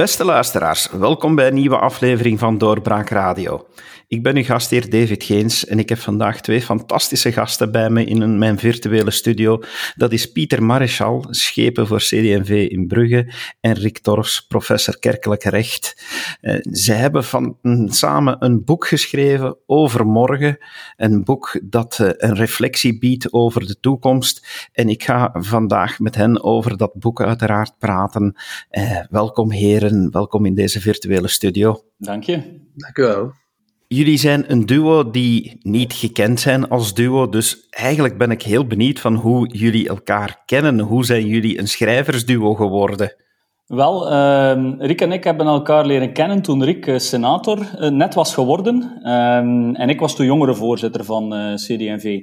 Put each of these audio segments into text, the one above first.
Beste luisteraars, welkom bij een nieuwe aflevering van Doorbraak Radio. Ik ben uw gastheer David Geens en ik heb vandaag twee fantastische gasten bij me in mijn virtuele studio. Dat is Pieter Mareschal, schepen voor CD&V in Brugge, en Rick Torfs, professor kerkelijk recht. Uh, zij hebben van, samen een boek geschreven over morgen, een boek dat uh, een reflectie biedt over de toekomst. En ik ga vandaag met hen over dat boek uiteraard praten. Uh, welkom heren, welkom in deze virtuele studio. Dank je. Dank u wel. Jullie zijn een duo die niet gekend zijn als duo, dus eigenlijk ben ik heel benieuwd van hoe jullie elkaar kennen. Hoe zijn jullie een schrijversduo geworden? Wel, uh, Rick en ik hebben elkaar leren kennen toen Rick uh, senator uh, net was geworden. Um, en ik was toen jongere voorzitter van uh, CD&V.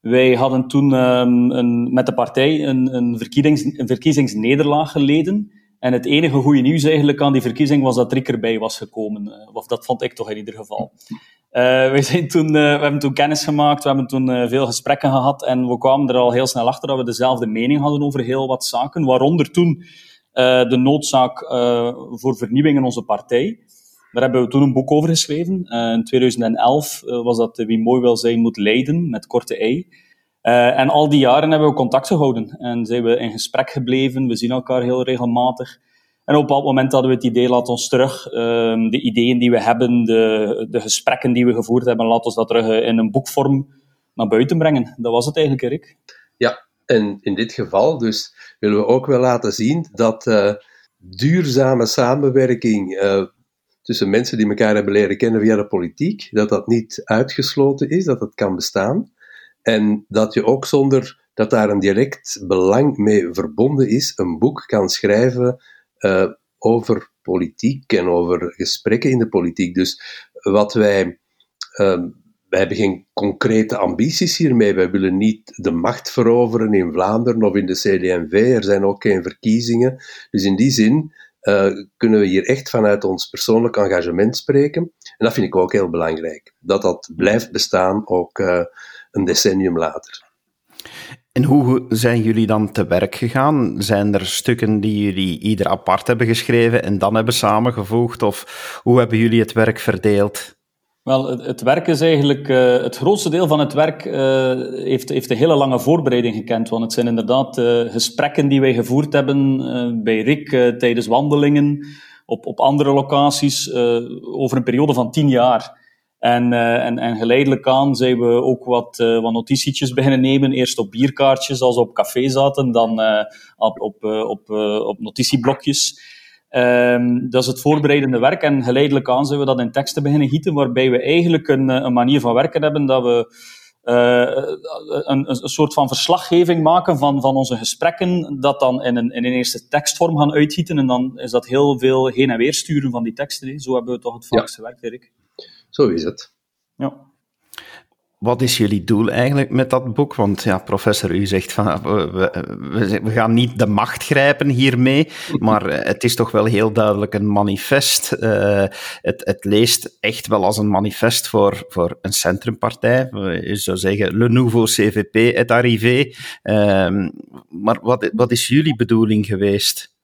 Wij hadden toen um, een, met de partij een, een, verkiezings, een verkiezingsnederlaag geleden. En het enige goede nieuws eigenlijk aan die verkiezing was dat Rick erbij was gekomen. Uh, of dat vond ik toch in ieder geval. Uh, we, zijn toen, uh, we hebben toen kennis gemaakt, we hebben toen veel gesprekken gehad en we kwamen er al heel snel achter dat we dezelfde mening hadden over heel wat zaken. Waaronder toen de noodzaak voor vernieuwing in onze partij. Daar hebben we toen een boek over geschreven. in 2011 was dat Wie mooi wil zijn moet leiden, met korte ei. Uh, en al die jaren hebben we contact gehouden en zijn we in gesprek gebleven. We zien elkaar heel regelmatig. En op bepaald moment hadden we het idee, laat ons terug uh, de ideeën die we hebben, de, de gesprekken die we gevoerd hebben, laat ons dat terug eh, in een boekvorm naar buiten brengen. Dat was het eigenlijk, Erik. Ja, en in dit geval dus willen we ook wel laten zien dat uh, duurzame samenwerking tussen mensen die elkaar hebben leren kennen via de politiek, dat dat niet uitgesloten is, dat dat kan bestaan. En dat je ook zonder dat daar een direct belang mee verbonden is, een boek kan schrijven uh, over politiek en over gesprekken in de politiek. Dus wat wij. Uh, wij hebben geen concrete ambities hiermee. Wij willen niet de macht veroveren in Vlaanderen of in de CD&V. Er zijn ook geen verkiezingen. Dus in die zin uh, kunnen we hier echt vanuit ons persoonlijk engagement spreken. En dat vind ik ook heel belangrijk. Dat dat blijft bestaan, ook uh, een decennium later. En hoe zijn jullie dan te werk gegaan? Zijn er stukken die jullie ieder apart hebben geschreven en dan hebben samengevoegd? Of hoe hebben jullie het werk verdeeld? Wel, het, het werk is eigenlijk, uh, het grootste deel van het werk uh, heeft, heeft een hele lange voorbereiding gekend. Want het zijn inderdaad uh, gesprekken die wij gevoerd hebben bij Rick tijdens wandelingen, op, op andere locaties, over een periode van tien jaar. En, uh, en, en geleidelijk aan zijn we ook wat, uh, wat notitietjes beginnen nemen. Eerst op bierkaartjes als we op café zaten, dan uh, op, op, op, op notitieblokjes. Um, dat is het voorbereidende werk. En geleidelijk aan zijn we dat in teksten beginnen gieten, waarbij we eigenlijk een, een manier van werken hebben dat we een, een, soort van verslaggeving maken van, van onze gesprekken, dat dan in een, in een eerste tekstvorm gaan uitgieten. En dan is dat heel veel heen en weer sturen van die teksten. Zo hebben we toch het vaakste ja. werk, Erik. Zo is het. Ja. Wat is jullie doel eigenlijk met dat boek? Want ja, professor, u zegt van we, we, we gaan niet de macht grijpen hiermee, maar het is toch wel heel duidelijk een manifest. Uh, het, het, leest echt wel als een manifest voor, voor een centrumpartij. Je zou zeggen, le nouveau CVP est arrivé. Uh, maar wat, wat is jullie bedoeling geweest?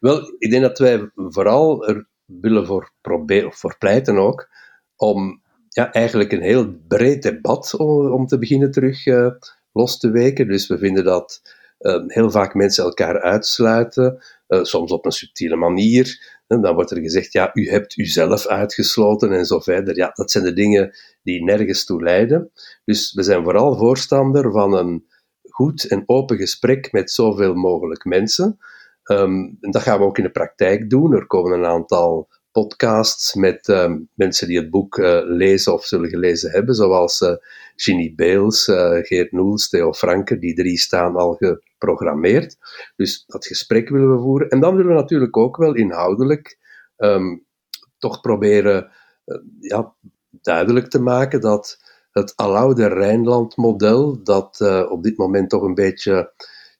Wel, ik denk dat wij vooral er willen voor, proberen, voor pleiten ook, om ja, eigenlijk een heel breed debat om, te beginnen terug uh, los te weken. Dus we vinden dat uh, heel vaak mensen elkaar uitsluiten, uh, soms op een subtiele manier. Dan wordt er gezegd, ja, u hebt uzelf uitgesloten en zo verder. Ja, dat zijn de dingen die nergens toe leiden. Dus we zijn vooral voorstander van een goed en open gesprek met zoveel mogelijk mensen. Um, en dat gaan we ook in de praktijk doen. Er komen een aantal podcasts met uh, mensen die het boek uh, lezen of zullen gelezen hebben, zoals uh, Ginny Beels, Geert Noels, Theo Franke, die drie staan al geprogrammeerd. Dus dat gesprek willen we voeren. En dan willen we natuurlijk ook wel inhoudelijk um, toch proberen ja, duidelijk te maken dat het aloude Rijnland-model, dat op dit moment toch een beetje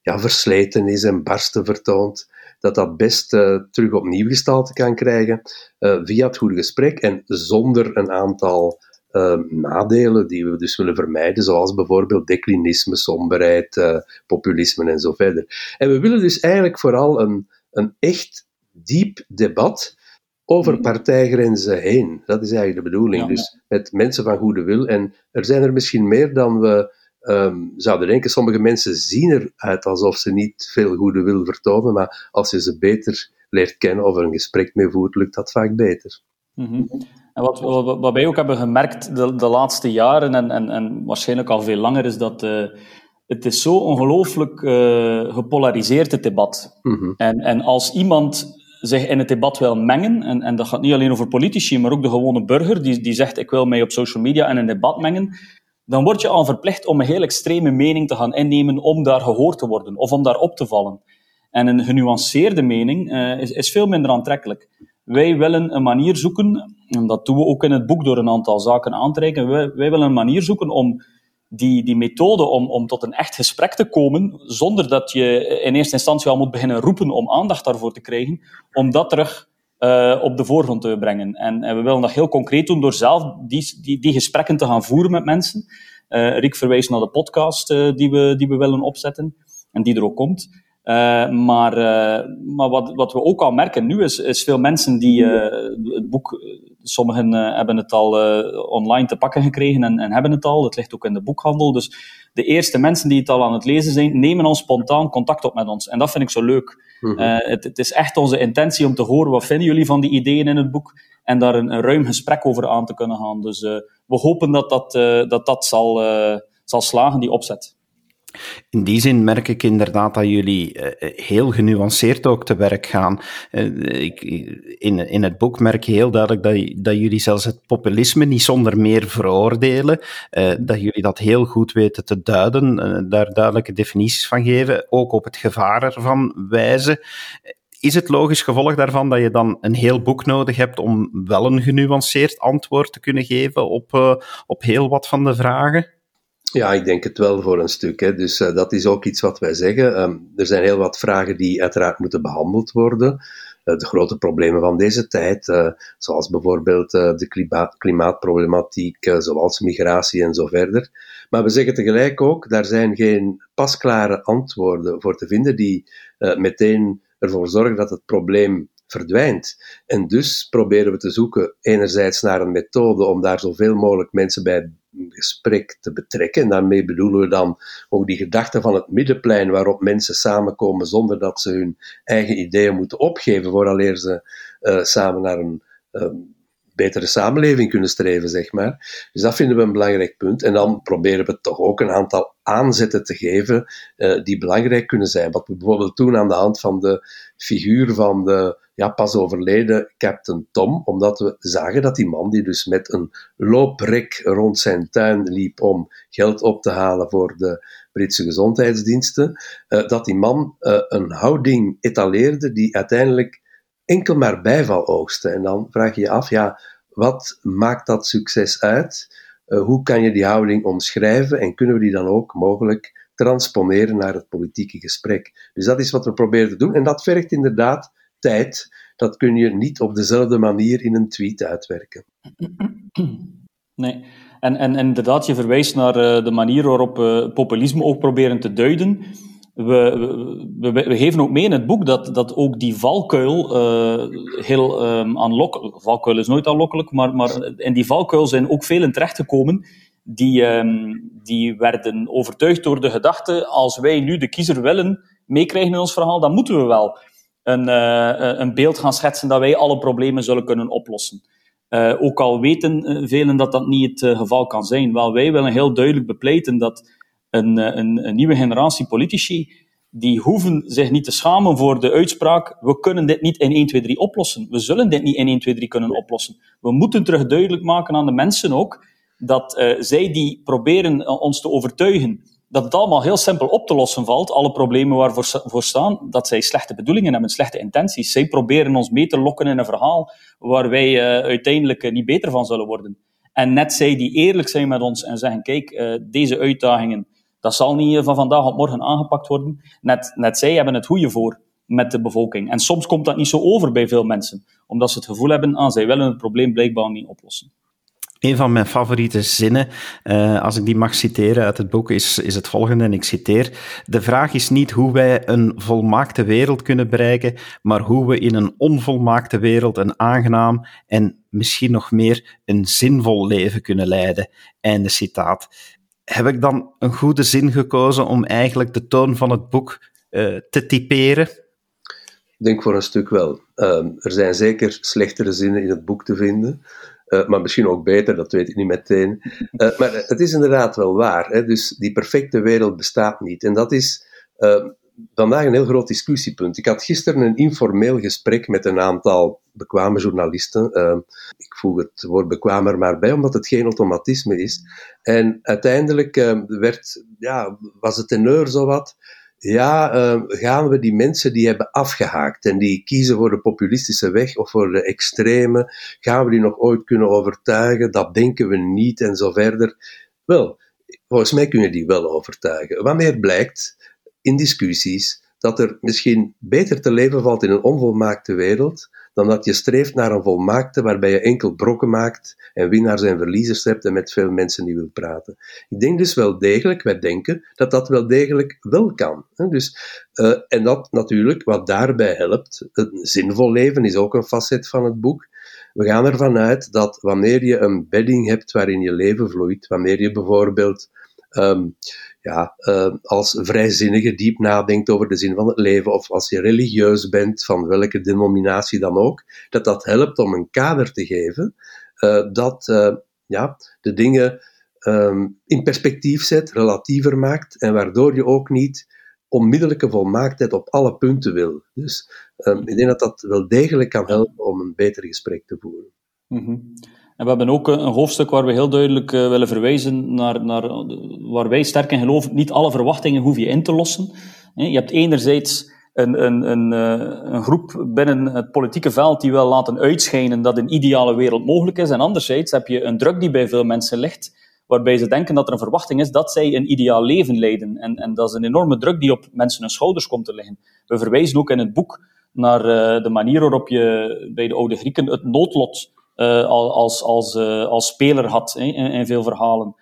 ja, versleten is en barsten vertoont, dat dat best uh, terug opnieuw gestalte kan krijgen uh, via het goede gesprek en zonder een aantal uh, nadelen die we dus willen vermijden, zoals bijvoorbeeld declinisme, somberheid, populisme en zo verder. En we willen dus eigenlijk vooral een, een echt diep debat over mhm. partijgrenzen heen. Dat is eigenlijk de bedoeling. Dus met mensen van goede wil. En er zijn er misschien meer dan we um, zouden denken. Sommige mensen zien eruit alsof ze niet veel goede wil vertonen, maar als je ze beter leert kennen of er een gesprek mee voert, lukt dat vaak beter. Mhm. En wat, wat, wij ook hebben gemerkt de, de laatste jaren, en, en, en waarschijnlijk al veel langer, is dat uh, het is zo ongelooflijk uh, gepolariseerd, het debat. Mm en, en als iemand zich in het debat wil mengen, en, en dat gaat niet alleen over politici, maar ook de gewone burger, die, die zegt ik wil mij op social media in een debat mengen, dan word je al verplicht om een heel extreme mening te gaan innemen om daar gehoord te worden, of om daar op te vallen. En een genuanceerde mening uh, is, is veel minder aantrekkelijk. Wij willen een manier zoeken, en dat doen we ook in het boek door een aantal zaken aan te reiken, wij, wij willen een manier zoeken om die, die methode om, om tot een echt gesprek te komen, zonder dat je in eerste instantie al moet beginnen roepen om aandacht daarvoor te krijgen, om dat terug uh, op de voorgrond te brengen. En, en, we willen dat heel concreet doen door zelf die, die, die gesprekken te gaan voeren met mensen. Uh, Rick verwijst naar de podcast uh, die, we, die we willen opzetten en die er ook komt. Maar maar wat, wat we ook al merken nu is, is veel mensen die het boek, sommigen hebben het al online te pakken gekregen en, en hebben het al. Het ligt ook in de boekhandel. Dus de eerste mensen die het al aan het lezen zijn, nemen al spontaan contact op met ons. En dat vind ik zo leuk. Mhm. het, het, is echt onze intentie om te horen wat vinden jullie van die ideeën in het boek en daar een, een ruim gesprek over aan te kunnen gaan. Dus we hopen dat dat, dat, dat zal, zal slagen, die opzet. In die zin merk ik inderdaad dat jullie eh, heel genuanceerd ook te werk gaan. Eh, in, in het boek merk je heel duidelijk dat, jullie zelfs het populisme niet zonder meer veroordelen. Eh, dat jullie dat heel goed weten te duiden, daar duidelijke definities van geven, ook op het gevaar ervan wijzen. Is het logisch gevolg daarvan dat je dan een heel boek nodig hebt om wel een genuanceerd antwoord te kunnen geven op, op heel wat van de vragen? Ja, ik denk het wel voor een stuk. Hè. Dus uh, dat is ook iets wat wij zeggen. Um, er zijn heel wat vragen die uiteraard moeten behandeld worden. Uh, de grote problemen van deze tijd, uh, zoals bijvoorbeeld de klimaat, klimaatproblematiek, zoals migratie en zo verder. Maar we zeggen tegelijk ook, daar zijn geen pasklare antwoorden voor te vinden die meteen ervoor zorgen dat het probleem verdwijnt. En dus proberen we te zoeken enerzijds naar een methode om daar zoveel mogelijk mensen bij gesprek te betrekken. En daarmee bedoelen we dan ook die gedachte van het middenplein waarop mensen samenkomen zonder dat ze hun eigen ideeën moeten opgeven vooraleer ze uh, samen naar een uh, betere samenleving kunnen streven, zeg maar. Dus dat vinden we een belangrijk punt. En dan proberen we toch ook een aantal aanzetten te geven uh, die belangrijk kunnen zijn. Wat we bijvoorbeeld doen aan de hand van de figuur van de ja, pas overleden Captain Tom, omdat we zagen dat die man, die dus met een looprek rond zijn tuin liep om geld op te halen voor de Britse gezondheidsdiensten, uh, dat die man uh, een houding etaleerde die uiteindelijk enkel maar bijval oogste. En dan vraag je je af, ja, wat maakt dat succes uit? Uh, hoe kan je die houding omschrijven en kunnen we die dan ook mogelijk transponeren naar het politieke gesprek? Dus dat is wat we proberen te doen en dat vergt inderdaad tijd, dat kun je niet op dezelfde manier in een tweet uitwerken. Nee. En, en, inderdaad, je verwijst naar uh, de manier waarop we uh, populisme ook proberen te duiden. We, we, geven ook mee in het boek dat, dat ook die valkuil uh, heel um, aanlokkelijk... Valkuil is nooit aanlokkelijk, maar, maar in die valkuil zijn ook velen terechtgekomen die, um, die werden overtuigd door de gedachte als wij nu de kiezer willen meekrijgen in ons verhaal, dan moeten we wel een, uh, een beeld gaan schetsen dat wij alle problemen zullen kunnen oplossen. Uh, ook al weten velen dat dat niet het geval kan zijn. Wel, wij willen heel duidelijk bepleiten dat een, een, een, nieuwe generatie politici, die hoeven zich niet te schamen voor de uitspraak, we kunnen dit niet in 1, 2, 3 oplossen. We zullen dit niet in 1, 2, 3 kunnen oplossen. We moeten terug duidelijk maken aan de mensen ook, dat uh, zij die proberen ons te overtuigen dat het allemaal heel simpel op te lossen valt. Alle problemen waarvoor voor staan, dat zij slechte bedoelingen hebben, slechte intenties. Zij proberen ons mee te lokken in een verhaal waar wij uh, uiteindelijk niet beter van zullen worden. En net zij die eerlijk zijn met ons en zeggen, kijk, deze uitdagingen, dat zal niet van vandaag op morgen aangepakt worden. Net, net zij hebben het goede voor met de bevolking. En soms komt dat niet zo over bij veel mensen, omdat ze het gevoel hebben, ah, zij willen het probleem blijkbaar niet oplossen. Een van mijn favoriete zinnen, uh, als ik die mag citeren uit het boek, is, is het volgende, en ik citeer. De vraag is niet hoe wij een volmaakte wereld kunnen bereiken, maar hoe we in een onvolmaakte wereld een aangenaam en misschien nog meer een zinvol leven kunnen leiden. Einde citaat. Heb ik dan een goede zin gekozen om eigenlijk de toon van het boek uh, te typeren? Ik denk voor een stuk wel. Um, er zijn zeker slechtere zinnen in het boek te vinden. Uh, maar misschien ook beter, dat weet ik niet meteen. Uh, maar het is inderdaad wel waar. Hè? Dus die perfecte wereld bestaat niet. En dat is uh, vandaag een heel groot discussiepunt. Ik had gisteren een informeel gesprek met een aantal bekwame journalisten. ik voeg het woord bekwamer maar bij, omdat het geen automatisme is. En uiteindelijk werd, ja, was het teneur zowat ja, uh, gaan we die mensen die hebben afgehaakt en die kiezen voor de populistische weg of voor de extreme, gaan we die nog ooit kunnen overtuigen? Dat denken we niet en zo verder. Wel, volgens mij kunnen die wel overtuigen. Wanneer blijkt in discussies dat er misschien beter te leven valt in een onvolmaakte wereld dan dat je streeft naar een volmaakte waarbij je enkel brokken maakt en winnaars en verliezers hebt en met veel mensen niet wil praten. Ik denk dus wel degelijk, wij denken dat dat wel degelijk wel kan. Dus, uh, en dat natuurlijk, wat daarbij helpt, een zinvol leven is ook een facet van het boek. We gaan ervan uit dat wanneer je een bedding hebt waarin je leven vloeit, wanneer je bijvoorbeeld um, ja, uh, als vrijzinnige diep nadenkt over de zin van het leven, of als je religieus bent, van welke denominatie dan ook, dat dat helpt om een kader te geven uh, dat uh, ja, de dingen um, in perspectief zet, relatiever maakt, en waardoor je ook niet onmiddellijke volmaaktheid op alle punten wil. Dus ik denk dat dat wel degelijk kan helpen om een beter gesprek te voeren. -hmm. En we hebben ook een hoofdstuk waar we heel duidelijk uh, willen verwijzen naar, naar waar wij sterk in geloven, niet alle verwachtingen hoef je in te lossen. Je hebt enerzijds een, een, een, een groep binnen het politieke veld die wil laten uitschijnen dat een ideale wereld mogelijk is. En anderzijds heb je een druk die bij veel mensen ligt, waarbij ze denken dat er een verwachting is dat zij een ideaal leven leiden. En, en dat is een enorme druk die op mensen hun schouders komt te liggen. We verwijzen ook in het boek naar de manier waarop je bij de oude Grieken het noodlot als, als, uh, als speler had in, veel verhalen.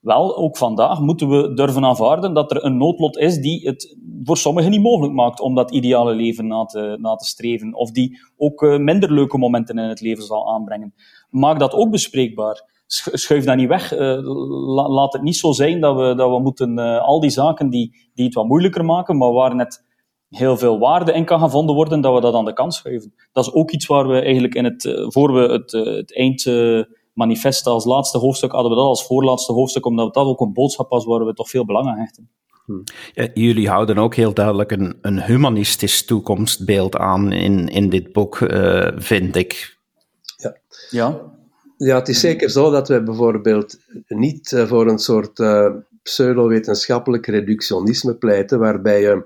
Wel, ook vandaag moeten we durven aanvaarden dat er een noodlot is die het voor sommigen niet mogelijk maakt om dat ideale leven na te, na te streven. Of die ook uh, minder leuke momenten in het leven zal aanbrengen. Maak dat ook bespreekbaar. Schuif dat niet weg. La, laat het niet zo zijn dat we, dat we moeten al die zaken die, die het wat moeilijker maken, maar waar net heel veel waarde in kan gevonden worden, dat we dat aan de kant schuiven. Dat is ook iets waar we eigenlijk in het, eh, voor we het, eh, het eindmanifest als laatste hoofdstuk hadden we dat als voorlaatste hoofdstuk, omdat dat ook een boodschap was waar we toch veel belang aan hechten. Ja, jullie houden ook heel duidelijk een, een humanistisch toekomstbeeld aan in, in dit boek, uh, vind ik. Ja. ja. Ja, het is zeker zo dat wij bijvoorbeeld niet uh, voor een soort uh, pseudo-wetenschappelijk reductionisme pleiten, waarbij je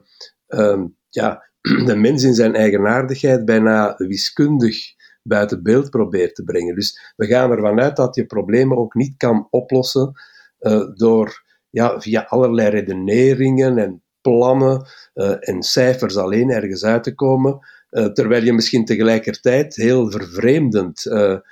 um, ja, de mens in zijn eigenaardigheid bijna wiskundig buiten beeld probeert te brengen. Dus we gaan ervan uit dat je problemen ook niet kan oplossen uh, door ja, via allerlei redeneringen en plannen uh, en cijfers alleen ergens uit te komen, uh, terwijl je misschien tegelijkertijd heel vervreemdend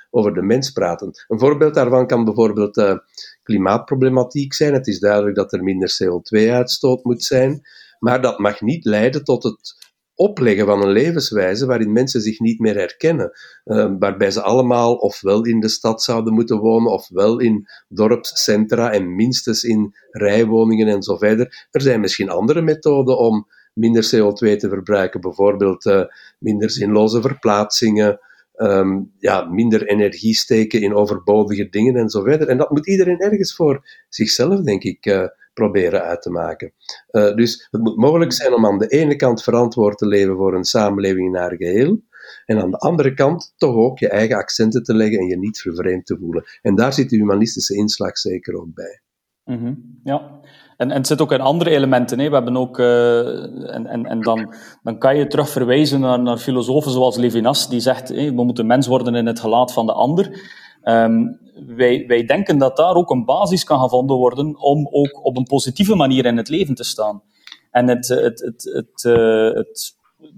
over de mens praat. Een voorbeeld daarvan kan bijvoorbeeld klimaatproblematiek zijn. Het is duidelijk dat er minder CO2-uitstoot moet zijn. Maar dat mag niet leiden tot het opleggen van een levenswijze waarin mensen zich niet meer herkennen. Uh, waarbij ze allemaal ofwel in de stad zouden moeten wonen, ofwel in dorpscentra en minstens in rijwoningen en zo verder. Er zijn misschien andere methoden om minder CO2 te verbruiken, bijvoorbeeld uh, minder zinloze verplaatsingen. Um, ja, minder energie steken in overbodige dingen en zo verder. En dat moet iedereen ergens voor zichzelf, denk ik, uh, proberen uit te maken. Uh, dus het moet mogelijk zijn om aan de ene kant verantwoord te leven voor een samenleving in haar geheel, en aan de andere kant toch ook je eigen accenten te leggen en je niet vervreemd te voelen. En daar zit de humanistische inslag zeker ook bij. Mm. Ja, en, en het zit ook in andere elementen. Hè. We hebben ook, uh, en, en, en dan, dan kan je terug verwijzen naar, naar filosofen zoals Levinas, die zegt, we moeten mens worden in het gelaat van de ander. Um, wij, wij denken dat daar ook een basis kan gevonden worden om ook op een positieve manier in het leven te staan. En het, het, het, het, uh, het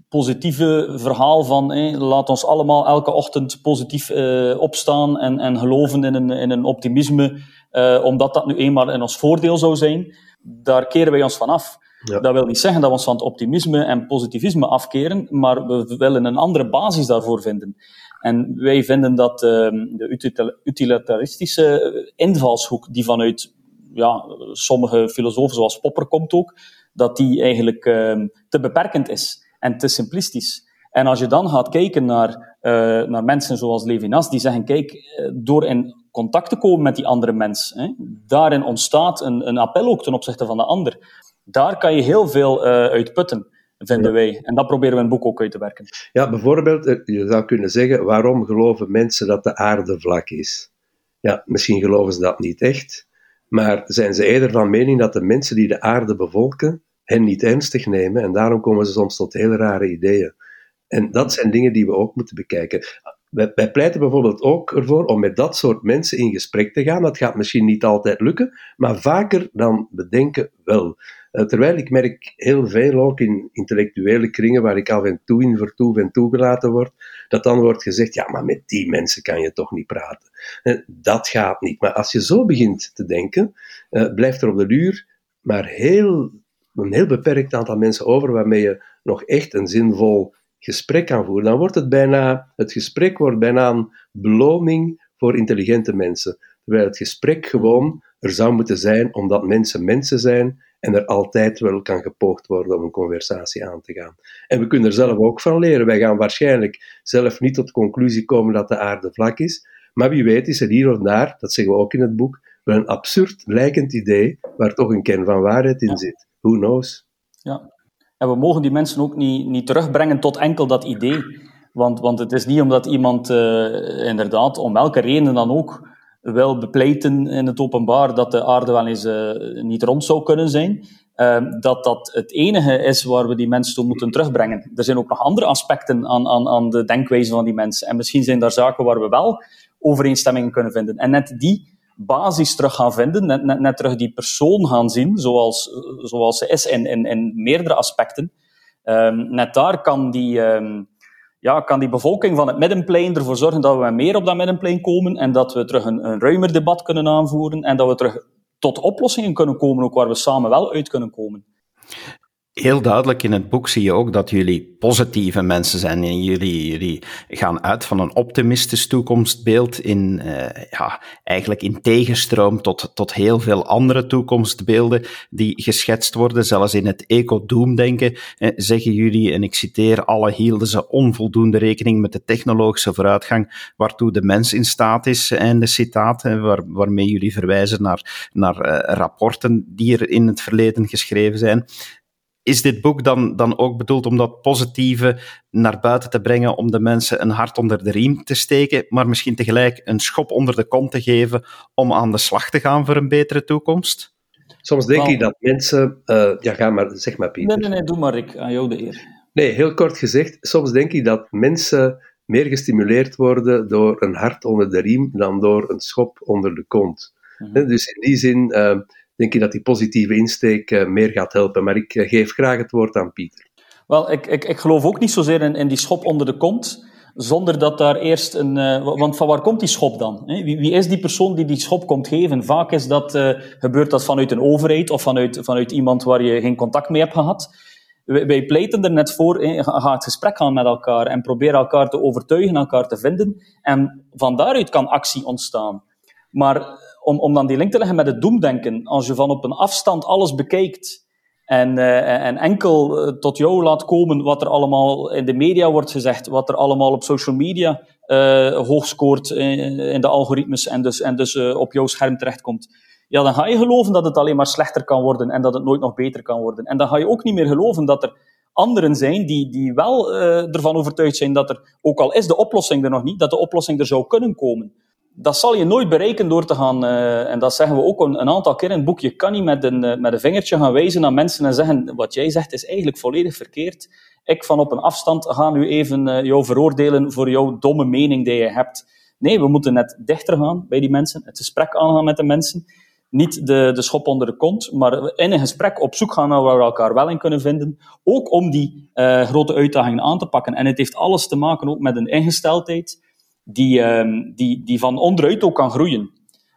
positieve verhaal van laat ons allemaal elke ochtend positief uh, opstaan en, en geloven in een, in een optimisme, uh, omdat dat nu eenmaal in ons voordeel zou zijn, daar keren wij ons van af. Ja. Dat wil niet zeggen dat we ons van het optimisme en positivisme afkeren, maar we willen een andere basis daarvoor vinden. En wij vinden dat uh, de utilitaristische invalshoek, die vanuit ja, sommige filosofen, zoals Popper komt ook, dat die eigenlijk uh, te beperkend is en te simplistisch. En als je dan gaat kijken naar, uh, naar mensen zoals Levinas, die zeggen, kijk, eh, door in contact te komen met die andere mens, hè, daarin ontstaat een, een appel ook ten opzichte van de ander. Daar kan je heel veel uh, uit putten, vinden wij. En dat proberen we in het boek ook uit te werken. Ja, bijvoorbeeld, je zou kunnen zeggen, waarom geloven mensen dat de aarde vlak is? Ja, misschien geloven ze dat niet echt, maar zijn ze eerder van mening dat de mensen die de aarde bevolken, hen niet ernstig nemen en daarom komen ze soms tot hele rare ideeën. En dat zijn dingen die we ook moeten bekijken. Wij, wij, pleiten bijvoorbeeld ook ervoor om met dat soort mensen in gesprek te gaan. Dat gaat misschien niet altijd lukken, maar vaker dan bedenken wel. Uh, terwijl ik merk heel veel ook in intellectuele kringen waar ik af en toe in vertoef en toegelaten word, dat dan wordt gezegd, ja, maar met die mensen kan je toch niet praten. Uh, dat gaat niet. Maar als je zo begint te denken, uh, blijft er op de duur maar heel een heel beperkt aantal mensen over waarmee je nog echt een zinvol gesprek kan voeren. Dan wordt het bijna, het gesprek wordt bijna een beloning voor intelligente mensen. Terwijl het gesprek gewoon er zou moeten zijn omdat mensen mensen zijn en er altijd wel kan gepoogd worden om een conversatie aan te gaan. En we kunnen er zelf ook van leren. Wij gaan waarschijnlijk zelf niet tot de conclusie komen dat de aarde vlak is, maar wie weet is er hier of daar, dat zeggen we ook in het boek, wel een absurd lijkend idee waar toch een kern van waarheid in zit who knows? Ja. En we mogen die mensen ook niet, niet terugbrengen tot enkel dat idee. Want, want het is niet omdat iemand uh, inderdaad, om welke reden dan ook, wil bepleiten in het openbaar dat de aarde wel eens uh, niet rond zou kunnen zijn, uh, dat dat het enige is waar we die mensen toe moeten terugbrengen. Er zijn ook nog andere aspecten aan, aan, aan de denkwijze van die mensen. En misschien zijn daar zaken waar we wel overeenstemmingen kunnen vinden. En net die basis terug gaan vinden, net, net, net terug die persoon gaan zien, zoals, zoals ze is in, in, in meerdere aspecten. Um, net daar kan die, um, ja, kan die bevolking van het middenplein ervoor zorgen dat we meer op dat middenplein komen en dat we terug een, een ruimer debat kunnen aanvoeren en dat we terug tot oplossingen kunnen komen, ook waar we samen wel uit kunnen komen. Heel duidelijk in het boek zie je ook dat jullie positieve mensen zijn. En jullie, jullie gaan uit van een optimistisch toekomstbeeld in, uh, ja, eigenlijk in tegenstroom tot, tot heel veel andere toekomstbeelden die geschetst worden. Zelfs in het eco-doom-denken eh, zeggen jullie, en ik citeer, alle hielden ze onvoldoende rekening met de technologische vooruitgang waartoe de mens in staat is. En de citaat, waar, waarmee jullie verwijzen naar, naar rapporten die er in het verleden geschreven zijn is dit boek dan, dan ook bedoeld om dat positieve naar buiten te brengen, om de mensen een hart onder de riem te steken, maar misschien tegelijk een schop onder de kont te geven om aan de slag te gaan voor een betere toekomst? Soms denk ik dat mensen... Uh, ja, ga maar, zeg maar, Pieter. Nee, nee, nee, doe maar, ik. Aan jou de eer. Nee, heel kort gezegd, soms denk ik dat mensen meer gestimuleerd worden door een hart onder de riem dan door een schop onder de kont. Mm -hmm. Dus in die zin... Uh, denk ik dat die positieve insteek uh, meer gaat helpen. Maar ik uh, geef graag het woord aan Pieter. Wel, ik, ik, ik geloof ook niet zozeer in, in die schop onder de kont, zonder dat daar eerst een... Uh, want van waar komt die schop dan? Wie, wie, is die persoon die die schop komt geven? Vaak is dat, gebeurt dat vanuit een overheid of vanuit, vanuit iemand waar je geen contact mee hebt gehad. Wij, pleiten er net voor, hè, ga het gesprek aan met elkaar en probeer elkaar te overtuigen, elkaar te vinden. En van daaruit kan actie ontstaan. Maar om, om dan die link te leggen met het doemdenken, als je van op een afstand alles bekijkt en, uh, en enkel uh, tot jou laat komen wat er allemaal in de media wordt gezegd, wat er allemaal op social media uh, hoog scoort in, in, de algoritmes en dus, en dus op jouw scherm terechtkomt, ja, dan ga je geloven dat het alleen maar slechter kan worden en dat het nooit nog beter kan worden. En dan ga je ook niet meer geloven dat er anderen zijn die, die wel ervan overtuigd zijn dat er, ook al is de oplossing er nog niet, dat de oplossing er zou kunnen komen dat zal je nooit bereiken door te gaan, uh, en dat zeggen we ook een, een, aantal keer in het boek, je kan niet met een, uh, met een vingertje gaan wijzen naar mensen en zeggen, wat jij zegt is eigenlijk volledig verkeerd. Ik van op een afstand ga nu even uh, jou veroordelen voor jouw domme mening die je hebt. Nee, we moeten net dichter gaan bij die mensen, het gesprek aangaan met de mensen, niet de, de schop onder de kont, maar in een gesprek op zoek gaan naar waar we elkaar wel in kunnen vinden. Ook om die grote uitdagingen aan te pakken. En het heeft alles te maken ook met een ingesteldheid die, uh, die, die van onderuit ook kan groeien.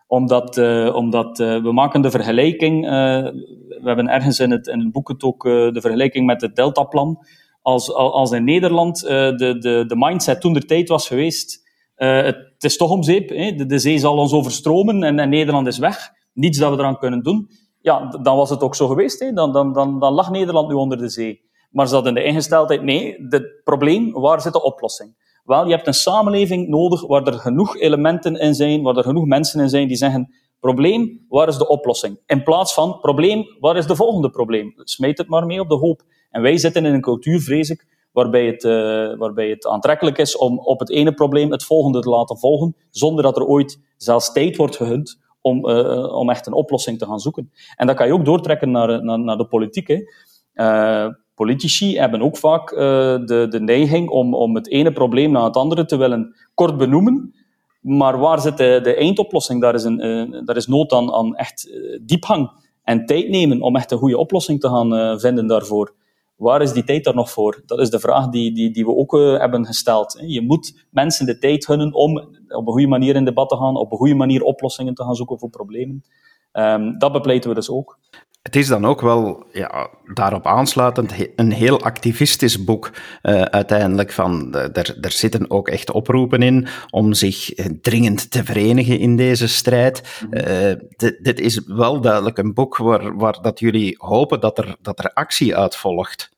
Omdat, uh, omdat we maken de vergelijking, we hebben ergens in het, in het boek ook de vergelijking met het Deltaplan. Als, als in Nederland de, de, de mindset toen de tijd was geweest, het is toch om zeep? De, de, zee zal ons overstromen en, en Nederland is weg niets dat we eraan kunnen doen, ja, dan was het ook zo geweest. Hè. Dan, dan, dan, dan lag Nederland nu onder de zee. Maar ze hadden de ingesteldheid, nee, het probleem, waar zit de oplossing? Wel, je hebt een samenleving nodig waar er genoeg elementen in zijn, waar er genoeg mensen in zijn die zeggen, probleem, waar is de oplossing? In plaats van, probleem, waar is de volgende probleem? Smijt het maar mee op de hoop. En wij zitten in een cultuur, vrees ik, waarbij het, uh, waarbij het aantrekkelijk is om op het ene probleem het volgende te laten volgen, zonder dat er ooit zelfs tijd wordt gehund om, uh, om echt een oplossing te gaan zoeken. En dat kan je ook doortrekken naar, naar, naar de politiek. Hè. Uh, politici hebben ook vaak uh, de, de neiging om, om het ene probleem na het andere te willen kort benoemen. Maar waar zit de, de eindoplossing? Daar is, een, daar is nood aan, aan echt diepgang en tijd nemen om echt een goede oplossing te gaan vinden daarvoor. Waar is die tijd daar nog voor? Dat is de vraag die, die, die we ook hebben gesteld. Je moet mensen de tijd gunnen om op een goede manier in debat te gaan, op een goede manier oplossingen te gaan zoeken voor problemen. Um, dat bepleiten we dus ook. Het is dan ook wel ja, daarop aansluitend een heel activistisch boek uh, uiteindelijk. Van, er, er zitten ook echt oproepen in om zich dringend te verenigen in deze strijd. Uh, dit is wel duidelijk een boek waar, waar dat jullie hopen dat er, dat er actie uit volgt.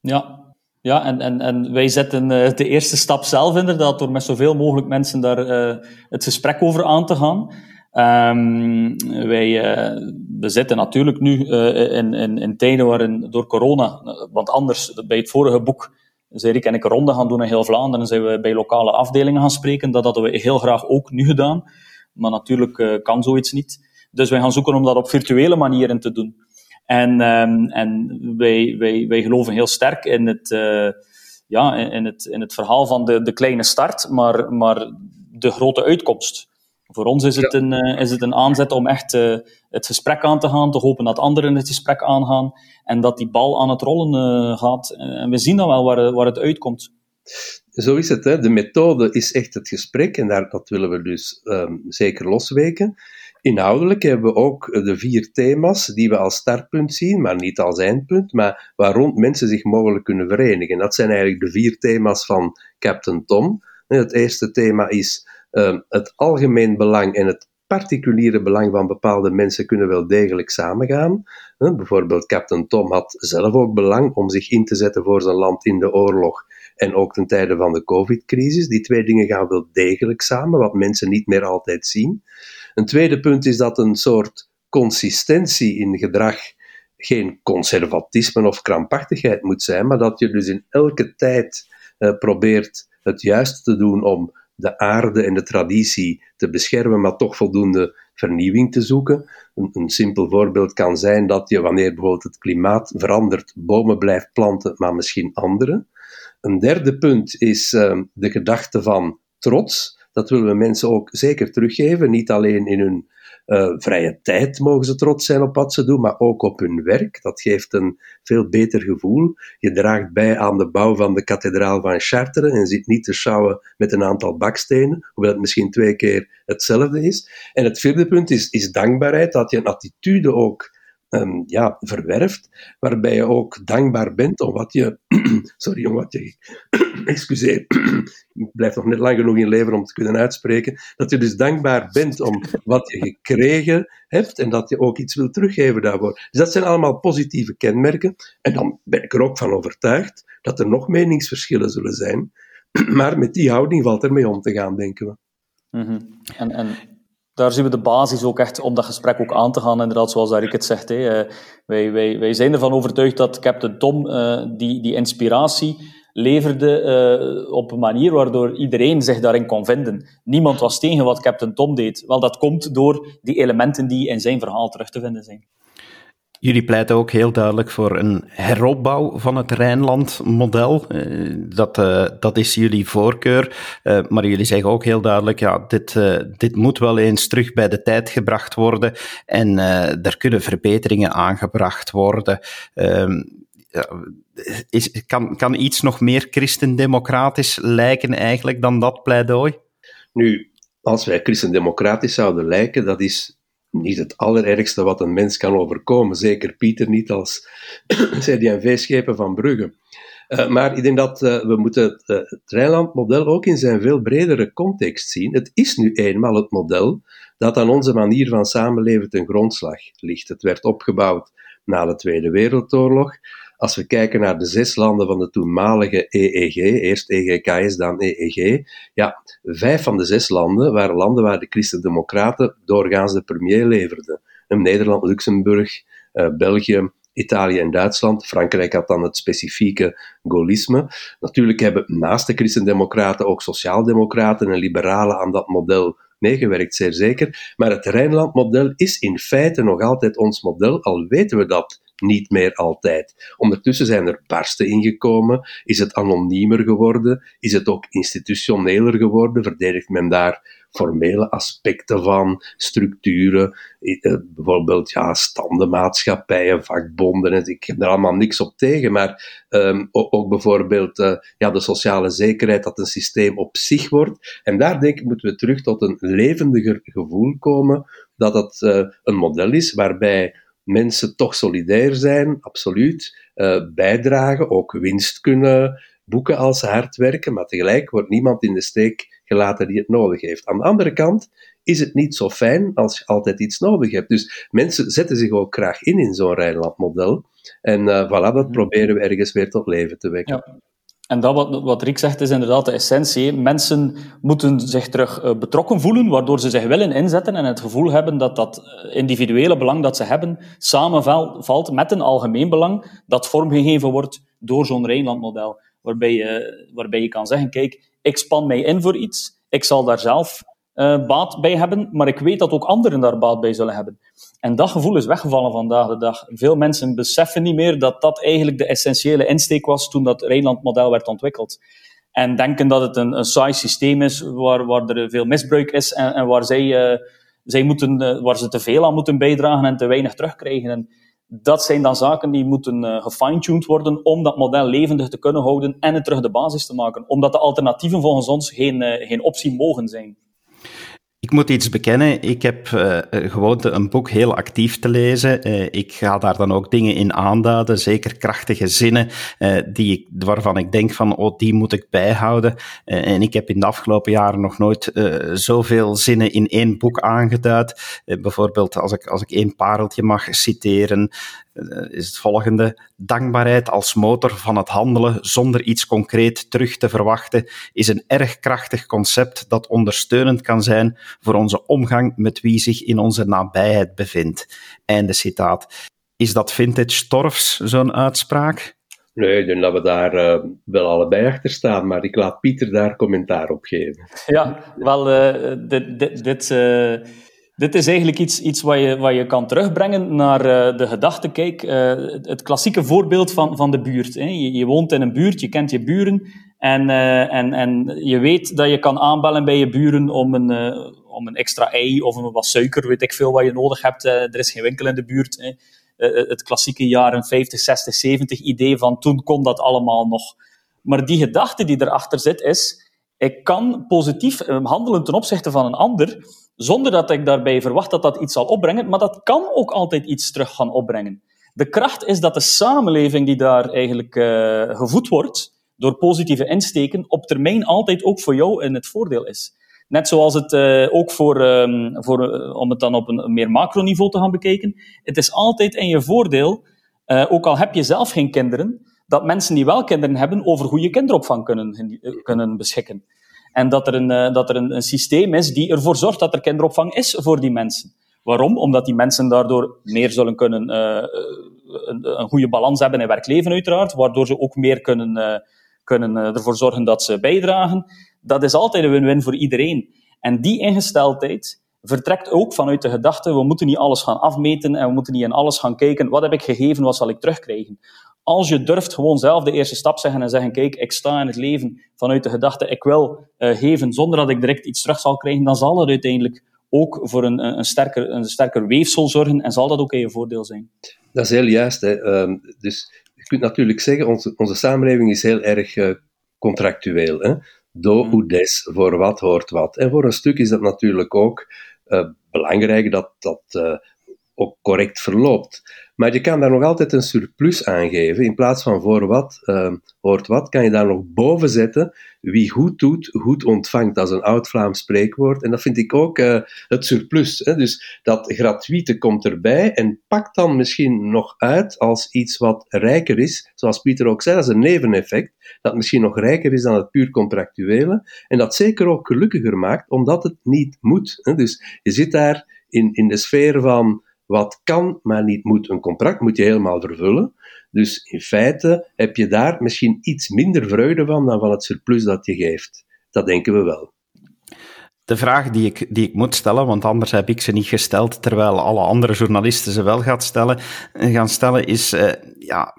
Ja, ja, en, en, en wij zetten uh, de eerste stap zelf inderdaad door met zoveel mogelijk mensen daar uh, het gesprek over aan te gaan. Um, wij uh, we zitten natuurlijk nu in, in, in tijden waarin door corona, want anders, bij het vorige boek, zei ik en ik een ronde gaan doen in heel Vlaanderen, zijn we bij lokale afdelingen gaan spreken. Dat hadden we heel graag ook nu gedaan, maar natuurlijk kan zoiets niet. Dus wij gaan zoeken om dat op virtuele manieren te doen. En, um, en wij, wij, wij geloven heel sterk in het, uh, ja, in, het, in het verhaal van de, de kleine start, maar, maar de grote uitkomst. Voor ons is het, een, uh, is het een aanzet om echt uh, het gesprek aan te gaan, te hopen dat anderen het gesprek aangaan en dat die bal aan het rollen gaat. En we zien dan wel waar, waar het uitkomt. Zo is het. Hè. De methode is echt het gesprek en daar, dat willen we dus um, zeker losweken. Inhoudelijk hebben we ook de vier thema's die we als startpunt zien, maar niet als eindpunt, maar waar rond mensen zich mogelijk kunnen verenigen. Dat zijn eigenlijk de vier thema's van Captain Tom. Het eerste thema is het algemeen belang en het particuliere belang van bepaalde mensen kunnen wel degelijk samengaan. Bijvoorbeeld Captain Tom had zelf ook belang om zich in te zetten voor zijn land in de oorlog en ook ten tijde van de COVID-crisis. Die twee dingen gaan wel degelijk samen, wat mensen niet meer altijd zien. Een tweede punt is dat een soort consistentie in gedrag geen conservatisme of krampachtigheid moet zijn, maar dat je dus in elke tijd uh, probeert het juiste te doen om de aarde en de traditie te beschermen, maar toch voldoende vernieuwing te zoeken. Een, een, simpel voorbeeld kan zijn dat je, wanneer bijvoorbeeld het klimaat verandert, bomen blijft planten, maar misschien andere. Een derde punt is uh, de gedachte van trots. Dat willen we mensen ook zeker teruggeven. Niet alleen in hun uh, vrije tijd mogen ze trots zijn op wat ze doen, maar ook op hun werk. Dat geeft een veel beter gevoel. Je draagt bij aan de bouw van de kathedraal van Chartres en zit niet te sjouwen met een aantal bakstenen, hoewel het misschien twee keer hetzelfde is. En het vierde punt is, is dankbaarheid, dat je een attitude ook um, ja, verwerft, waarbij je ook dankbaar bent om wat je, sorry, om wat je, excuseer, ik blijf nog net lang genoeg in leven om te kunnen uitspreken, dat je dus dankbaar bent om wat je gekregen hebt en dat je ook iets wil teruggeven daarvoor. Dus dat zijn allemaal positieve kenmerken en dan ben ik er ook van overtuigd dat er nog meningsverschillen zullen zijn, maar met die houding valt er mee om te gaan, denken we. -hmm. en, en daar zien we de basis ook echt om dat gesprek ook aan te gaan, inderdaad, zoals Darik het zegt. Hè. Eh, wij, wij, wij zijn ervan overtuigd dat Captain Tom uh, die, die inspiratie leverde uh, op een manier waardoor iedereen zich daarin kon vinden. Niemand was tegen wat Captain Tom deed. Wel, dat komt door die elementen die in zijn verhaal terug te vinden zijn. Jullie pleiten ook heel duidelijk voor een heropbouw van het Rijnland-model. Uh, dat, uh, dat is jullie voorkeur. Maar jullie zeggen ook heel duidelijk, ja, dit, dit moet wel eens terug bij de tijd gebracht worden en er kunnen verbeteringen aangebracht worden. Is, kan, kan iets nog meer christendemocratisch lijken eigenlijk dan dat pleidooi? Nu, als wij christendemocratisch zouden lijken, dat is niet het allerergste wat een mens kan overkomen. Zeker Pieter niet als CD&V-schepen van Brugge. Uh, maar ik denk dat uh, we moeten het, uh, het Rijnland-model ook in zijn veel bredere context zien. Het is nu eenmaal het model dat aan onze manier van samenleven ten grondslag ligt. Het werd opgebouwd na de Tweede Wereldoorlog. Als we kijken naar de zes landen van de toenmalige EEG, eerst EGKS, dan EEG, ja, vijf van de zes landen waren landen waar de Christen-Democraten doorgaans de premier leverden. Nederland, Luxemburg, uh, België, Italië en Duitsland. Frankrijk had dan het specifieke gaullisme. Natuurlijk hebben naast de Christen-Democraten ook Sociaaldemocraten en Liberalen aan dat model meegewerkt, zeer zeker. Maar het Rijnland-model is in feite nog altijd ons model, al weten we dat niet meer altijd. Ondertussen zijn er barsten ingekomen, is het anoniemer geworden, is het ook institutioneler geworden, verdedigt men daar formele aspecten van, structuren, eh, bijvoorbeeld ja, standenmaatschappijen, vakbonden, ik heb er allemaal niks op tegen, maar um, ook, bijvoorbeeld uh, ja, de sociale zekerheid, dat een systeem op zich wordt. En daar denk ik moeten we terug tot een levendiger gevoel komen, dat het uh, een model is waarbij mensen toch solidair zijn, absoluut, uh, bijdragen, ook winst kunnen boeken als ze hard werken, maar tegelijk wordt niemand in de steek gelaten die het nodig heeft. Aan de andere kant is het niet zo fijn als je altijd iets nodig hebt. Dus mensen zetten zich ook graag in in zo'n Rijnland-model. En uh, voilà, dat proberen we ergens weer tot leven te wekken. Ja. En dat wat, wat Rick zegt is inderdaad de essentie. Mensen moeten zich terug uh, betrokken voelen, waardoor ze zich willen inzetten en het gevoel hebben dat dat eh, individuele belang dat ze hebben samenvalt met een algemeen belang dat vormgegeven wordt door zo'n Rijnlandmodel. Waarbij je, waarbij je kan zeggen, kijk, ik span mij in voor iets, ik zal daar zelf uh, baat bij hebben, maar ik weet dat ook anderen daar baat bij zullen hebben. En dat gevoel is weggevallen vandaag de dag. Veel mensen beseffen niet meer dat dat eigenlijk de essentiële insteek was toen dat Rijnland-model werd ontwikkeld. En denken dat het een, een saai systeem is waar, waar er veel misbruik is en, en waar, zij, uh, zij moeten, uh, waar ze te veel aan moeten bijdragen en te weinig terugkrijgen. En dat zijn dan zaken die moeten gefine-tuned worden om dat model levendig te kunnen houden en het terug de basis te maken. Omdat de alternatieven volgens ons geen, geen optie mogen zijn. Ik moet iets bekennen. Ik heb uh, gewoonte een boek heel actief te lezen. Uh, ik ga daar dan ook dingen in aanduiden, zeker krachtige zinnen die ik, waarvan ik denk van, oh, die moet ik bijhouden. en ik heb in de afgelopen jaren nog nooit zoveel zinnen in één boek aangeduid. bijvoorbeeld, als ik, als ik één pareltje mag citeren, eh, is het volgende. Dankbaarheid als motor van het handelen zonder iets concreet terug te verwachten is een erg krachtig concept dat ondersteunend kan zijn voor onze omgang met wie zich in onze nabijheid bevindt. Einde citaat. Is dat vintage Torfs, zo'n uitspraak? Nee, ik denk dat we daar uh, wel allebei achter staan, maar ik laat Pieter daar commentaar op geven. Ja, wel, uh, dit, dit, dit uh, dit is eigenlijk iets, iets wat, je, wat je kan terugbrengen naar uh, de gedachte. Kijk, uh, het, klassieke voorbeeld van, van de buurt. Hè. Je, je, woont in een buurt, je kent je buren en, uh, en, en je weet dat je kan aanbellen bij je buren om een, om een extra ei of een wat suiker, weet ik veel wat je nodig hebt. er is geen winkel in de buurt. Hè. het klassieke jaren 50, 60, 70 idee van toen kon dat allemaal nog. Maar die gedachte die erachter zit is, ik kan positief handelen ten opzichte van een ander zonder dat ik daarbij verwacht dat dat iets zal opbrengen, maar dat kan ook altijd iets terug gaan opbrengen. De kracht is dat de samenleving die daar eigenlijk uh, gevoed wordt, door positieve insteken, op termijn altijd ook voor jou in het voordeel is. Net zoals het uh, ook voor, um, voor uh, om het dan op een, meer macroniveau te gaan bekijken, het is altijd in je voordeel, ook al heb je zelf geen kinderen, dat mensen die wel kinderen hebben over goede kinderopvang kunnen, kunnen beschikken. En dat er, een, uh, dat er een, een, systeem is die ervoor zorgt dat er kinderopvang is voor die mensen. Waarom? Omdat die mensen daardoor meer zullen kunnen, uh, een, een, goede balans hebben in werk-leven uiteraard, waardoor ze ook meer kunnen, kunnen ervoor zorgen dat ze bijdragen. Dat is altijd een win-win voor iedereen. En die ingesteldheid, vertrekt ook vanuit de gedachte, we moeten niet alles gaan afmeten en we moeten niet in alles gaan kijken, wat heb ik gegeven, wat zal ik terugkrijgen. Als je durft gewoon zelf de eerste stap zeggen en zeggen, kijk, ik sta in het leven vanuit de gedachte, ik wil uh, geven zonder dat ik direct iets terug zal krijgen, dan zal dat uiteindelijk ook voor een, een, sterker, een sterker weefsel zorgen en zal dat ook in je voordeel zijn. Dat is heel juist. Hè. Um, dus je kunt natuurlijk zeggen, onze, onze samenleving is heel erg uh, contractueel. Hè. Do, mm. des, voor wat hoort wat. En voor een stuk is dat natuurlijk ook uh, belangrijk dat dat uh, ook correct verloopt. Maar je kan daar nog altijd een surplus aangeven. In plaats van voor wat uh, hoort wat, kan je daar nog boven zetten. Wie goed doet, goed ontvangt. Dat is een oud Vlaams spreekwoord. En dat vind ik ook uh, het surplus. Hè? Dus dat gratuite komt erbij en pakt dan misschien nog uit als iets wat rijker is. Zoals Pieter ook zei, dat is een neveneffect. Dat misschien nog rijker is dan het puur contractuele. En dat zeker ook gelukkiger maakt, omdat het niet moet. Hè? Dus je zit daar in, in de sfeer van wat kan, maar niet moet. Een contract moet je helemaal vervullen. Dus in feite heb je daar misschien iets minder vreugde van dan van het surplus dat je geeft. Dat denken we wel. De vraag die ik, die ik moet stellen, want anders heb ik ze niet gesteld, terwijl alle andere journalisten ze wel gaat stellen, gaan stellen, is: uh, ja,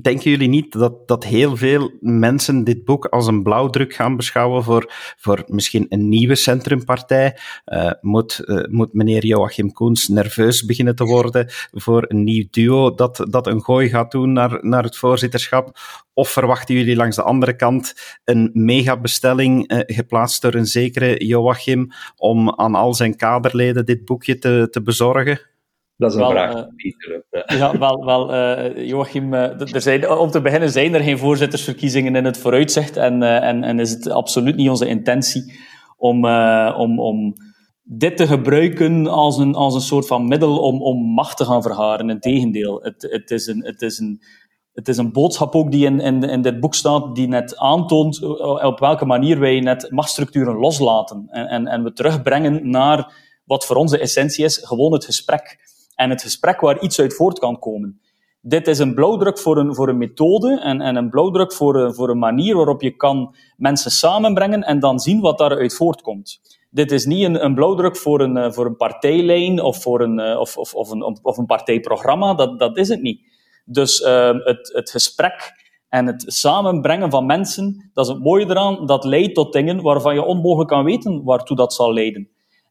denken jullie niet dat, dat heel veel mensen dit boek als een blauwdruk gaan beschouwen voor, voor misschien een nieuwe centrumpartij? Uh, moet, uh, moet meneer Joachim Koens nerveus beginnen te worden voor een nieuw duo dat, dat een gooi gaat doen naar, naar het voorzitterschap? Of verwachten jullie langs de andere kant een megabestelling uh, geplaatst door een zekere Joachim om aan al zijn kaderleden dit boekje te, te bezorgen? Dat is een wel, vraag. Uh, ja, wel, wel uh, Joachim, uh, er zijn, om te beginnen zijn er geen voorzittersverkiezingen in het vooruitzicht en, en, en is het absoluut niet onze intentie om, om, om dit te gebruiken als een, als een soort van middel om, om macht te gaan vergaren. Integendeel, het, het, is een, het, is een, het is een boodschap ook die in, in, in dit boek staat, die net aantoont op welke manier wij net machtsstructuren loslaten en, en, en we terugbrengen naar wat voor ons de essentie is, gewoon het gesprek en het gesprek waar iets uit voort kan komen. Dit is een blauwdruk voor een, voor een methode en, en een blauwdruk voor, een, voor een manier waarop je kan mensen samenbrengen en dan zien wat daaruit voortkomt. Dit is niet een, een blauwdruk voor een, eh, voor een partijlijn of, voor een, eh, of, of, of, een, of een partijprogramma, dat, dat is het niet. Dus uh, het, het gesprek en het samenbrengen van mensen, dat is het mooie eraan, dat leidt tot dingen waarvan je onmogelijk kan weten waartoe dat zal leiden.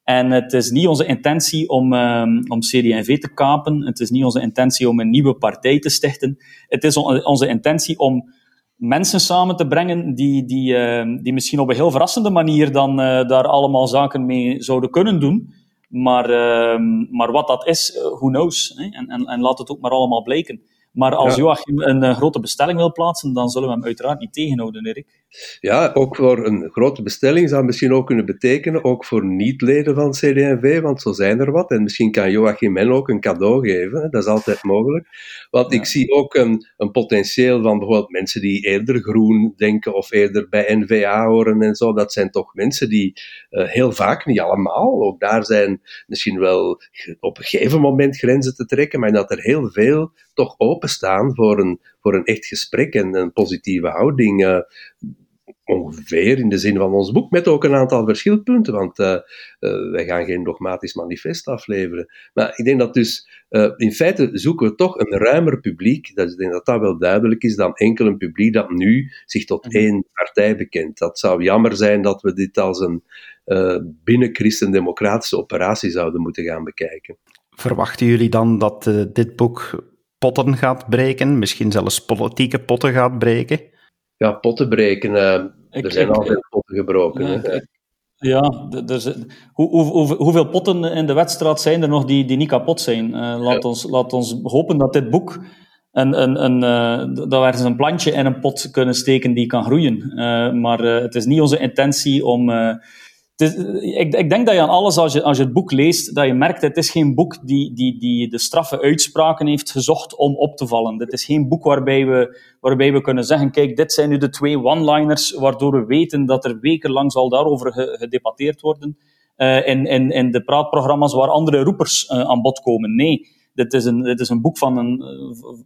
En het is niet onze intentie om, um, om CD&V te kapen. Het is niet onze intentie om een nieuwe partij te stichten. Het is onze intentie om mensen samen te brengen die, die, uh, die misschien op een heel verrassende manier dan uh, daar allemaal zaken mee zouden kunnen doen. Maar, uh, maar wat dat is, uh, who knows. Hè? En, en, en laat het ook maar allemaal blijken. Maar als ja. Joachim een uh, grote bestelling wil plaatsen, dan zullen we hem uiteraard niet tegenhouden, Erik. Ja, ook voor een grote bestelling zou misschien ook kunnen betekenen, ook voor niet-leden van CD&V, want zo zijn er wat. En misschien kan Joachim hen ook een cadeau geven, dat is altijd mogelijk. Want ja. ik zie ook een, een potentieel van bijvoorbeeld mensen die eerder groen denken of eerder bij NVA horen en zo. Dat zijn toch mensen die uh, heel vaak, niet allemaal, ook daar zijn misschien wel op een gegeven moment grenzen te trekken, maar dat er heel veel toch openstaan voor een, voor een echt gesprek en een positieve houding. Uh, ongeveer in de zin van ons boek, met ook een aantal verschilpunten, want uh, uh, wij gaan geen dogmatisch manifest afleveren. Maar ik denk dat dus, uh, in feite zoeken we toch een ruimer publiek, dat, ik denk dat dat wel duidelijk is, dan enkel een publiek dat nu zich tot mm -hmm. één partij bekent. Dat zou jammer zijn dat we dit als een binnen christendemocratische operatie zouden moeten gaan bekijken. Verwachten jullie dan dat dit boek potten gaat breken, misschien zelfs politieke potten gaat breken? Ja, potten breken. Uh, ik, er zijn ik, altijd potten gebroken. Ja, ik, ja dus, hoe, hoe, hoeveel potten in de wedstrijd zijn er nog die, die niet kapot zijn? Uh, laat, ja. ons, laat ons hopen dat dit boek een, een, een, uh, dat we ergens een plantje in een pot kunnen steken die kan groeien. maar het is niet onze intentie om is, ik, ik, denk dat je aan alles, als je, als je het boek leest, dat je merkt, het is geen boek die, die, die de straffe uitspraken heeft gezocht om op te vallen. Dit is geen boek waarbij we, waarbij we kunnen zeggen, kijk, dit zijn nu de twee one-liners, waardoor we weten dat er wekenlang zal daarover gedebatteerd worden. Uh, in, in, in de praatprogramma's waar andere roepers uh, aan bod komen. Nee, dit is een, dit is een boek van een,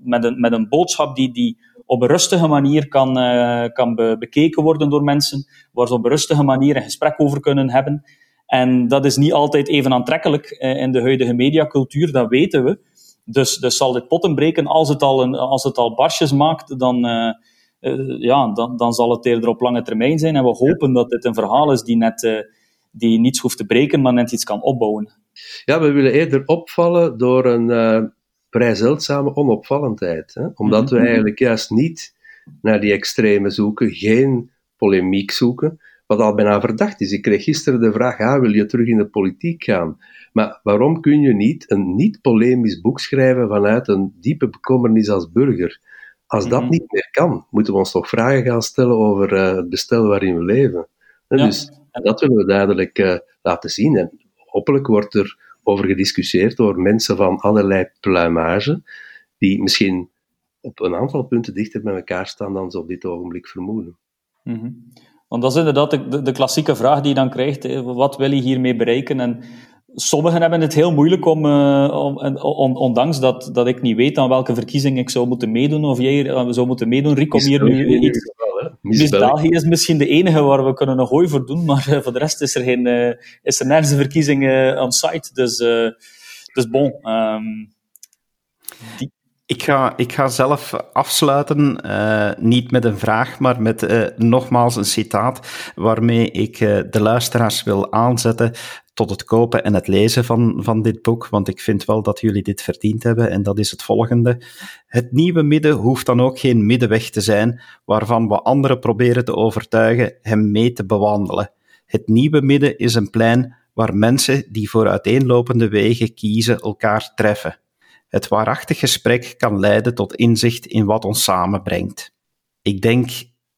met, een, met een boodschap die, die op een rustige manier kan, uh, kan be bekeken worden door mensen, waar ze op een rustige manier een gesprek over kunnen hebben. En dat is niet altijd even aantrekkelijk in de huidige mediacultuur, dat weten we. Dus, dus zal dit potten breken als het al, een, als het al barsjes maakt, dan, ja, dan, dan zal het eerder op lange termijn zijn. En we hopen dat dit een verhaal is die net die niets hoeft te breken, maar net iets kan opbouwen. Ja, we willen eerder opvallen door een vrij zeldzame onopvallendheid. Hè? Omdat we mhm. eigenlijk juist niet naar die extreme zoeken, geen polemiek zoeken, wat al bijna verdacht is. Ik kreeg gisteren de vraag, ah, wil je terug in de politiek gaan? Maar waarom kun je niet een niet-polemisch boek schrijven vanuit een diepe bekommernis als burger? Als dat mhm. niet meer kan, moeten we ons toch vragen gaan stellen over uh, het bestel waarin we leven. Ja. Dus dat willen we duidelijk uh, laten zien. En hopelijk wordt er over gediscussieerd door mensen van allerlei pluimage, die misschien op een aantal punten dichter bij elkaar staan dan ze op dit ogenblik vermoeden. Mm Want dat is inderdaad de, de, klassieke vraag die je dan krijgt. Wat wil je hiermee bereiken? En sommigen hebben het heel moeilijk om, uh, om ondanks dat, dat ik niet weet aan welke verkiezing ik zou moeten meedoen, of jij uh, zou moeten meedoen, Rick, om hier nu iets... Miss België is misschien de enige waar we kunnen een gooi voor doen, maar uh, voor de rest is er, geen, is er nergens een verkiezing on site. Dus, dus bon. Um, die... Ik ga, ik ga zelf afsluiten, uh, niet met een vraag, maar met uh, nogmaals een citaat waarmee ik uh, de luisteraars wil aanzetten tot het kopen en het lezen van, van dit boek, want ik vind wel dat jullie dit verdiend hebben en dat is het volgende. Het nieuwe midden hoeft dan ook geen middenweg te zijn waarvan we anderen proberen te overtuigen hem mee te bewandelen. Het nieuwe midden is een plein waar mensen die voor uiteenlopende wegen kiezen elkaar treffen. Het waarachtig gesprek kan leiden tot inzicht in wat ons samenbrengt. Ik denk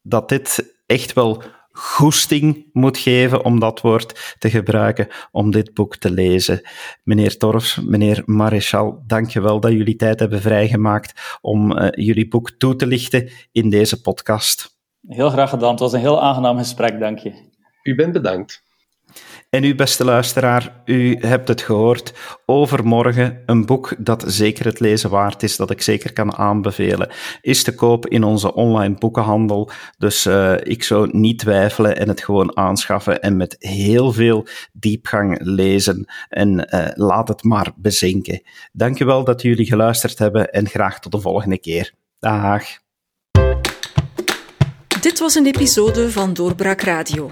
dat dit echt wel goesting moet geven om dat woord te gebruiken om dit boek te lezen. Meneer Torfs, meneer Maréchal, dank je wel dat jullie tijd hebben vrijgemaakt om uh, jullie boek toe te lichten in deze podcast. Heel graag gedaan. Het was een heel aangenaam gesprek, dank je. U bent bedankt. En u, beste luisteraar, u hebt het gehoord. Overmorgen een boek dat zeker het lezen waard is, dat ik zeker kan aanbevelen, is te koop in onze online boekenhandel. Dus uh, ik zou niet twijfelen en het gewoon aanschaffen en met heel veel diepgang lezen. En uh, laat het maar bezinken. Dankjewel dat jullie geluisterd hebben en graag tot de volgende keer. Dag. Dit was een episode van Doorbraak Radio